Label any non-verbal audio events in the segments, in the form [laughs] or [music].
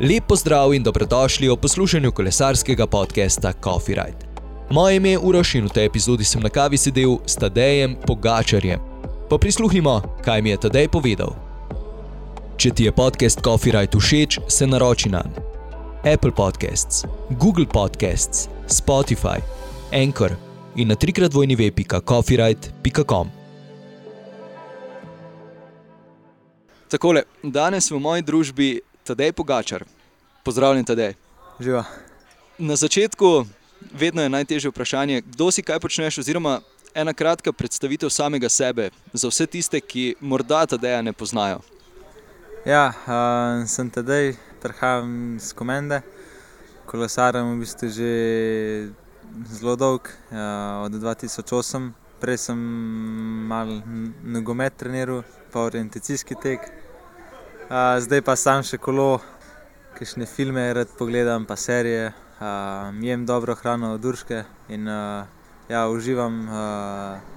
Lep pozdrav in dobrodošli v poslušanju kolesarskega podcasta Coffee Ride. Moje ime je Uroš in v tej epizodi sem na kavi sedel s Tadejem Pogačarjem. Pa prisluhnimo, kaj mi je Tadej povedal. Če ti je podcast Coffee Ride všeč, se naroči na Apple Podcasts, Google Podcasts, Spotify, Anchor in na trikrat vojni web.coffeeride.com. Takole, danes v moji družbi Tadej Pogačar. Pozdravljen, Tadej. Živa. Na začetku vedno je najtežje vprašanje, kdo si kaj počneš, oziroma ena kratka predstavitev samega sebe za vse tiste, ki morda Tadeja ne poznajo. Ja, uh, sem Tadej, prihajam iz Komende, kolesarim v bistvu že zelo dolg, uh, od 2008. Prej sem malo nogomet treniral, pa orientacijski tek zdaj pa sam še kolo, kišne filme rad pogledam, pa serije, uh, jem dobro hrano od Urške in uh, ja, uživam. Uh,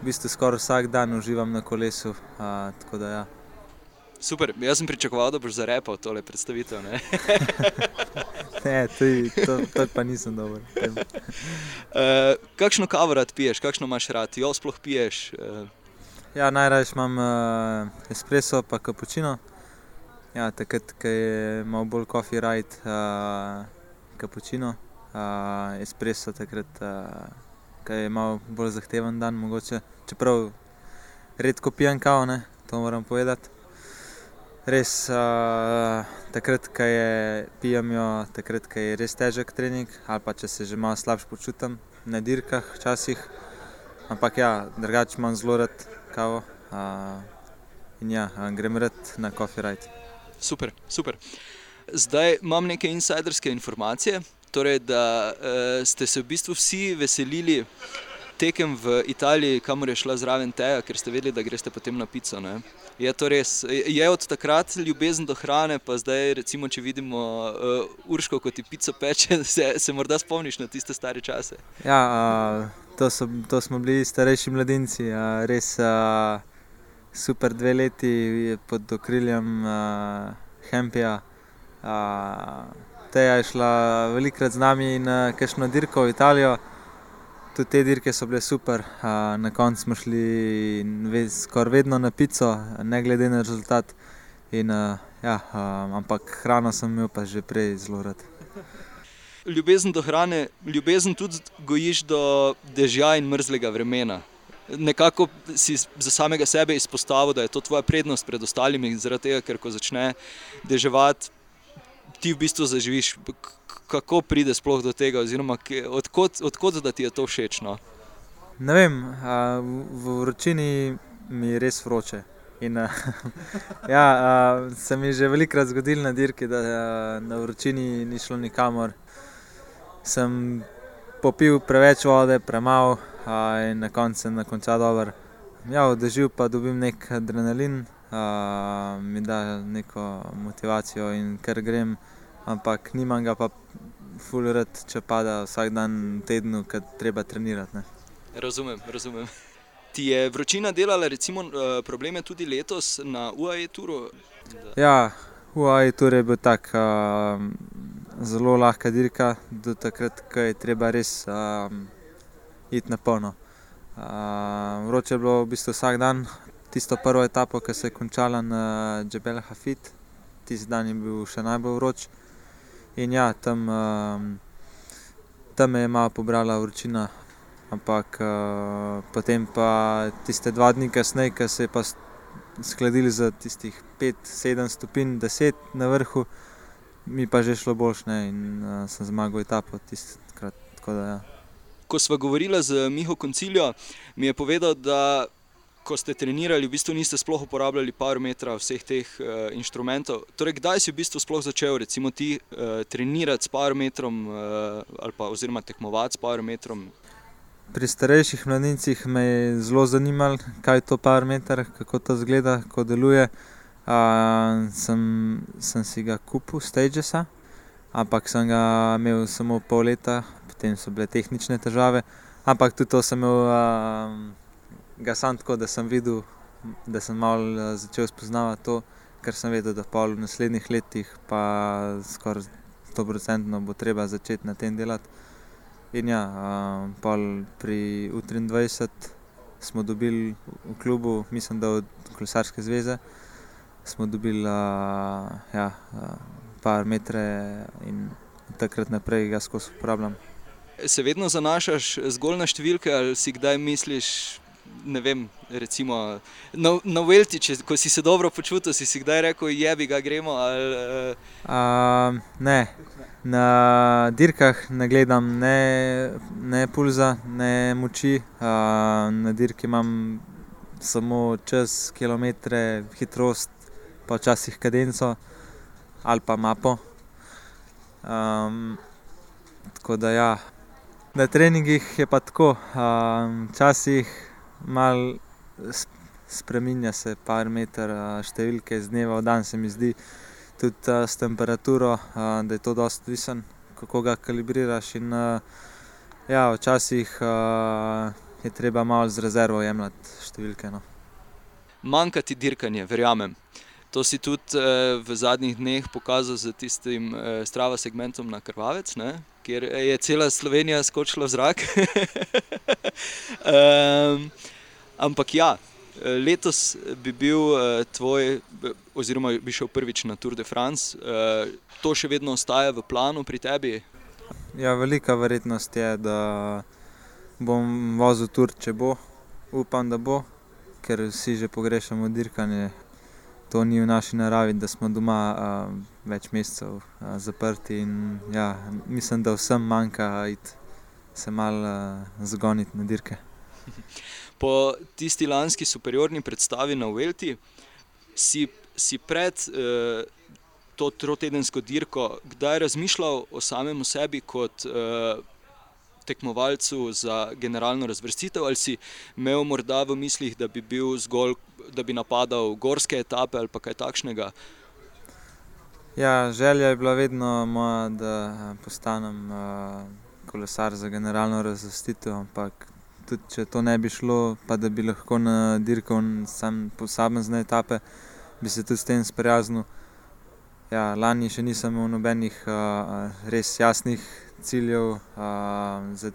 v bistvu skoraj vsak dan uživam na kolesu. Uh, ja. Super, jaz sem pričakoval, da boš zarepal tole predstavitev. Ne, [laughs] ne tudi, to, to pa nisem dober. uh, [laughs] kakšno kavo rad piješ, kakšno imaš rad, jo sploh piješ? Uh, Ja, Najraje imam uh, espresso, pa kapučino. Ja, takrat, ko je malo bolj coffee right, uh, kapučino, uh, espresso, takrat, uh, ko je malo bolj zahteven dan, mogoče. Čeprav redko pijem kavo, ne, to moram povedati. Res, uh, takrat, ko je pijem jo, takrat, ko je res težek trening, ali pa če se že malo slabše počutim na dirkah, včasih. Ampak ja, drugače imam zelo rad kavo. Uh, in ja, grem rad na Coffee Ride. Super, super. Zdaj imam neke insiderske informacije, torej, da uh, ste se v bistvu vsi veselili tekem v Italiji, kamor je šla zraven teja, ker ste vedeli, da greste potem na pico. Ne? Je to res? Je od takrat ljubezen do hrane, pa zdaj, recimo, če vidimo uh, Urško, kot ti pico peče, [laughs] se, se morda spomniš na tiste stare čase? Ja, uh to, so, to smo bili starejši mladinci, a, res a, super dve leti pod okriljem Hempija. Teja je šla velikrat z nami in kajšno dirko v Italijo. Tudi te dirke so bile super, a, na koncu smo šli skoraj vedno na pico, ne glede na rezultat. In, a, ja, a, ampak hrano sem imel pa že prej zelo rad ljubezen do hrane, ljubezen tudi gojiš do dežja in mrzlega vremena. Nekako si za samega sebe izpostavil, da je to tvoja prednost pred ostalimi, zaradi tega, ker ko začne deževati, ti v bistvu zaživiš. Kako pride sploh do tega, oziroma odkot, odkot da ti je to všeč? No? Ne vem, v vročini mi je res vroče. In, [laughs] ja, se mi je že velikokrat zgodilo na dirki, da na vročini ni šlo nikamor sem popil preveč vode, premalo in na koncu na koncu dober. Ja, odživel pa dobim nek adrenalin, a, mi da neko motivacijo in ker grem, ampak nimam ga pa fulred, če pada vsak dan v tednu, ker treba trenirati. Ne. Razumem, razumem. Ti je vročina delala recimo, e, probleme tudi letos na UAE turu? Ja, UAE tur je bil tak. A, zelo lahka dirka, do takrat, ko je treba res um, iti na polno. Uh, vroče je bilo v bistvu vsak dan, tisto prvo etapo, ki se je končala na Džebel Hafid, tisti dan je bil še najbolj vroč. In ja, tam, um, tam je malo pobrala vročina, ampak uh, potem pa tiste dva dni kasneje, ki se je pa skladili za tistih 5-7 stopinj, 10 na vrhu mi pa že šlo boljš ne, in uh, sem zmagal etapo tistkrat. Ja. Ko smo govorili z Miho Koncilijo, mi je povedal, da ko ste trenirali, v bistvu niste sploh uporabljali parametra vseh teh uh, inštrumentov. Torej, kdaj si v bistvu sploh začel recimo, ti, uh, trenirati s parametrom uh, ali pa oziroma tekmovati s parametrom? Pri starejših mladincih me je zelo zanimalo, kaj je to parameter, kako to izgleda, kako deluje. Uh, sem, sem si ga kupil, Stagesa, ampak sem ga imel samo pol leta, potem so bile tehnične težave. Ampak tudi to sem imel, uh, ga sam tako, da sem videl, da sem malo začel spoznavati to, ker sem vedel, da pol v naslednjih letih, pa skoraj 100% bo treba začeti na tem delati. In ja, pol pri U23 smo dobili v klubu, mislim, da od Kolesarske zveze, smo dobili ja, par metre in takrat naprej ga skozi uporabljam. Se vedno zanašaš zgolj na številke ali si kdaj misliš, ne vem, recimo na, na Velti, če, ko si se dobro počutil, si si kdaj rekel, jebi ga gremo? Ali, uh... ne, na dirkah ne gledam ne, ne pulza, ne moči. Uh, na dirki imam samo čas, kilometre, hitrost, pa včasih kadenco ali pa mapo. Um, tako da ja. Na treningih je pa tako, včasih um, malo spremenja se par meter številke iz dneva v dan, se mi zdi tudi s temperaturo, da je to dosti visen, kako ga kalibriraš. In, ja, včasih je treba malo z rezervo jemljati številke. No. Manjka ti dirkanje, verjamem. To si tudi eh, v zadnjih dneh pokazal z tistim eh, strava segmentom na Krvavec, ne? kjer je cela Slovenija skočila v zrak. [laughs] um, Ampak ja, letos bi bil uh, tvoj, oziroma bi šel prvič na Tour de France, uh, to še vedno ostaja v planu pri tebi? Ja, velika verjetnost je, da bom vozil Tour, če bo. Upam, da bo, ker vsi že pogrešamo dirkanje. To ni v naši naravi, da smo doma uh, več mesecev uh, zaprti. In, ja, mislim, da vsem manjka iti se malo uh, zgoniti na dirke. [laughs] Po tisti lanski superiorni predstavi na Velti, si, si pred eh, to trotedensko dirko, kdaj razmišljal o samem sebi kot eh, tekmovalcu za generalno razvrstitev, ali si imel morda v mislih, da bi bil zgolj, da bi napadal gorske etape ali kaj takšnega? Ja, želja je bila vedno moja, da postanem uh, kolesar za generalno razvrstitev, ampak tudi če to ne bi šlo, pa da bi lahko na dirkal sam posamezne etape, bi se tudi s tem sprijaznil. Ja, lani še nisem imel nobenih uh, res jasnih ciljev, za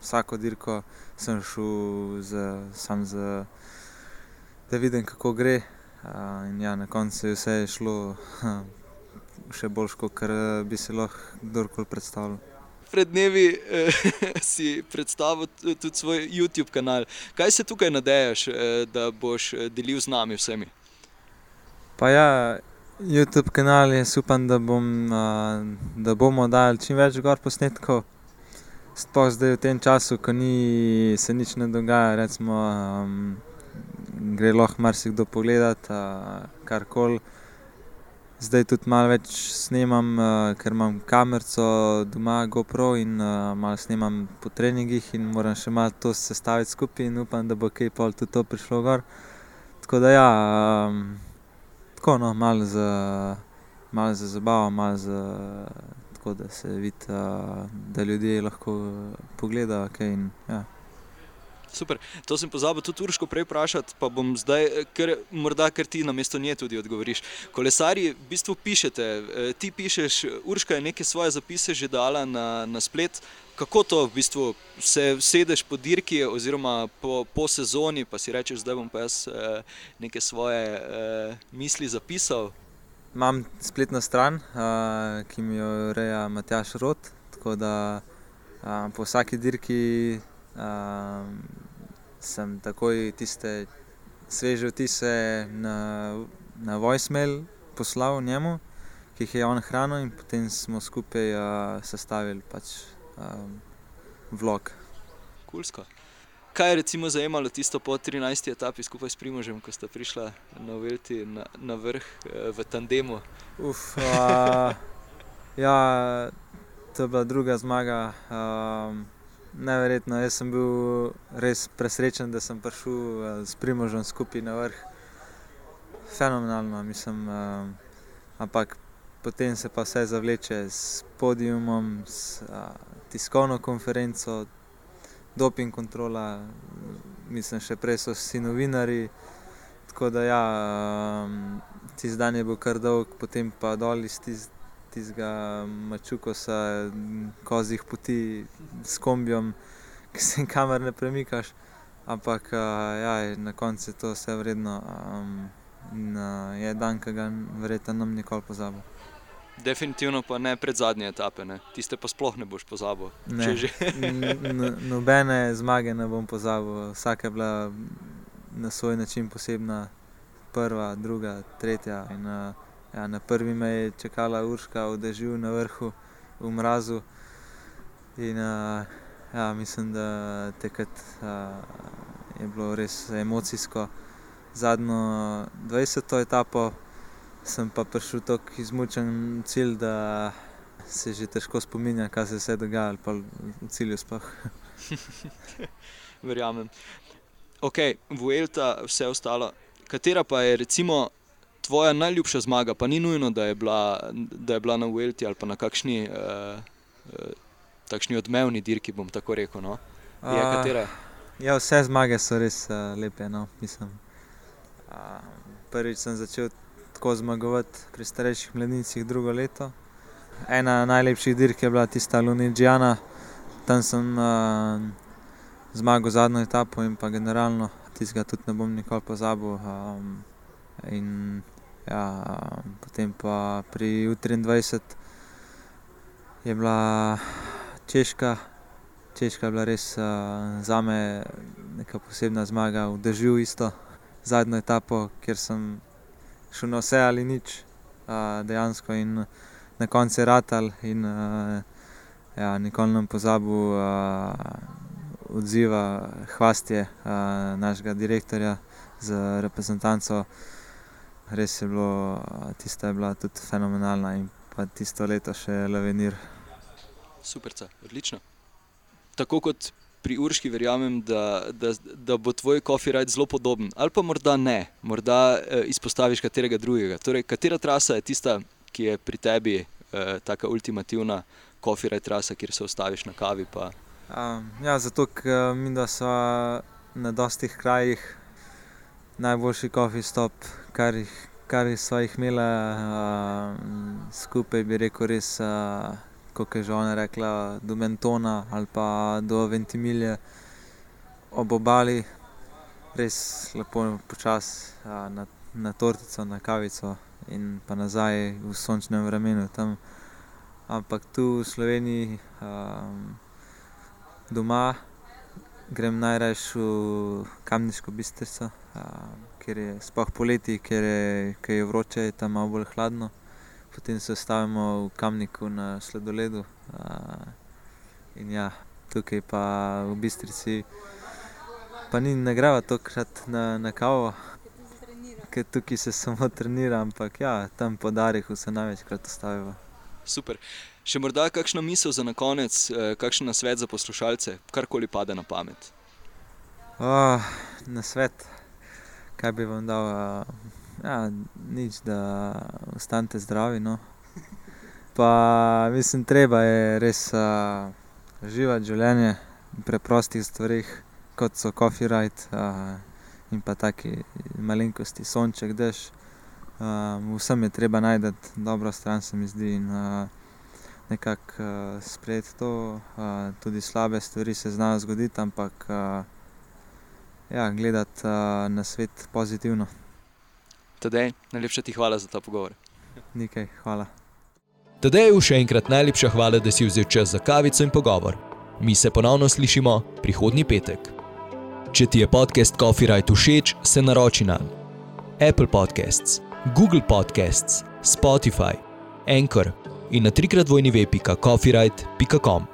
vsako dirko sem šel za, sam za, da vidim, kako gre. In ja, na koncu je vse šlo še bolj, kot bi se lahko kdorkoli predstavljal pred dnevi eh, [laughs] si predstavil tudi svoj YouTube kanal. Kaj se tukaj nadejaš, eh, da boš eh, delil z nami vsemi? Pa ja, YouTube kanal je upam, da, bom, da bomo dali čim več gor posnetkov. Sploh zdaj v tem času, ko ni, se nič ne dogaja, recimo, um, gre lahko marsikdo pogledat, uh, kar koli. Zdaj tudi malo več snemam, uh, ker imam kamero doma, GoPro in uh, malo snemam po treningih in moram še malo to sestaviti skupaj in upam, da bo kaj pol tudi to prišlo gor. Tako da ja, um, tako no, malo za, mal za zabavo, malo za tako, da se vidi, uh, da ljudje lahko pogledajo kaj in ja. Super. To sem pozabil tudi Urško prej vprašati, pa bom zdaj, ker morda ker ti na mesto nje tudi odgovoriš. Kolesari v bistvu pišete, eh, ti pišeš, Urška je neke svoje zapise že dala na, na splet. Kako to v bistvu se sedeš po dirki oziroma po, po sezoni, pa si rečeš, zdaj bom pa jaz eh, neke svoje eh, misli zapisal? Imam spletno stran, ki mi jo ureja Matjaš Rot, tako da po vsaki dirki sem takoj tiste sveže vtise na, na voicemail poslal njemu, ki jih je on hranil, in potem smo skupaj uh, sestavili pač, um, vlog. Kulsko. Kaj je recimo zajemalo tisto po 13. etapi skupaj s Primožem, ko sta prišla na Velti na, na vrh v tandemu? Uf, uh, ja, to je bila druga zmaga. Um, Neverjetno, jaz sem bil res presrečen, da sem prišel uh, s Primožem skupaj na vrh. Fenomenalno, mislim. Uh, ampak potem se pa vse zavleče s podiumom, s uh, tiskovno konferenco, doping kontrola, mislim, še prej so vsi novinari. Tako da ja, um, tisti dan je bil kar dolg, potem pa dol iz tistega mačukosa, kozih poti s kombijom, ki se jim kamer ne premikaš. Ampak ja, na koncu je to vse vredno. Um, in, uh, je dan, ki ga verjetno nam nikoli pozabil. Definitivno pa ne pred zadnje etape, ne. tiste pa sploh ne boš pozabil. Nobene zmage ne bom pozabil, vsaka je bila na svoj način posebna, prva, druga, tretja. In, uh, ja, na prvi me je čakala Urška v dežju na vrhu, v mrazu. In, uh, ja, mislim, da tekrat, uh, je bilo res emocijsko. Zadnjo 20. etapo sem pa prišel tako izmučen cilj, da se že težko spominja, kaj se je vse dogajalo, pa v cilju sploh. [laughs] Verjamem. Ok, Vuelta, vse ostalo. Katera pa je recimo tvoja najljubša zmaga, pa ni nujno, da je bila, da je bila na Vuelti ali pa na kakšni uh, uh, takšni odmevni dirki, bom tako rekel. No? Je, uh, ja, vse zmage so res uh, lepe. No? Mislim, uh, prvič sem začel tako zmagovati pri starejših mladicah drugo leto. Ena najlepših dirk je bila tista Lunidžijana, tam sem uh, zmagal zadnjo etapo in pa generalno, tistega tudi ne bom nikoli pozabil. Um, in, ja, potem pa pri 23 je bila Češka. Češka je bila res uh, za me neka posebna zmaga, v državu isto zadnjo etapo, kjer sem šel na vse ali nič, uh, dejansko in na koncu je ratal. In, uh, ja, nikoli ne pozabil uh, odziva hvastje uh, našega direktorja z reprezentanco. Res je bilo, tista je bila tudi fenomenalna in pa tisto leto še Levenir. Super, odlično. Tako kot pri Urški verjamem, da, da, da bo tvoj ride zelo podoben, ali pa morda ne, morda eh, izpostaviš katerega drugega. Torej, katera trasa je tista, ki je pri tebi eh, tako ultimativna coffee ride trasa, kjer se ostaviš na kavi? Um, ja, zato, ker mi da so na dostih krajih najboljši coffee stop, kar jih. Kar smo jih imeli uh, skupaj, bi rekel, res uh, kot je že ona rekla, do Mentona ali pa do Ventimilje ob obali, res lepo počasi na, na tortico, na kavico in pa nazaj v sončnem vremenu. Tam. Ampak tu v Sloveniji, um, doma, grem najraje v kamniško bistrico, ker je spoh poleti, ker je, ker je vroče, je tam malo bolj hladno potem se stavimo v kamniku na sledoledu. In ja, tukaj pa v Bistrici, pa ni nagrava tokrat na, na kavo, ker tukaj se samo trenira, ampak ja, tam po Darihu se največkrat ustavimo. Super. Še morda kakšno misel za konec, eh, kakšen nasvet za poslušalce, karkoli pade na pamet? Oh, na svet, kaj bi vam dal? Uh, Ja, nič, da ostanete zdravi. No. Pa, mislim, treba je res uh, živeti življenje v preprostih stvarih, kot so coffee ride uh, in pa taki malenkosti, sonček, dež. Uh, vsem je treba najti dobro stran, se mi zdi, in uh, nekako uh, sprejeti to. Uh, tudi slabe stvari se znajo zgoditi, ampak uh, ja, gledati uh, na svet pozitivno. Tadej, najlepša ti hvala za ta pogovor. Nekaj, hvala. Tadej, še enkrat najlepša hvala, da si vzel čas za kavico in pogovor. Mi se ponovno slišimo prihodnji petek. Če ti je podcast Coffee Right všeč, se naroči na Apple Podcasts, Google Podcasts, Spotify, Anchor in na trikrat vojni web.coffeeright.com.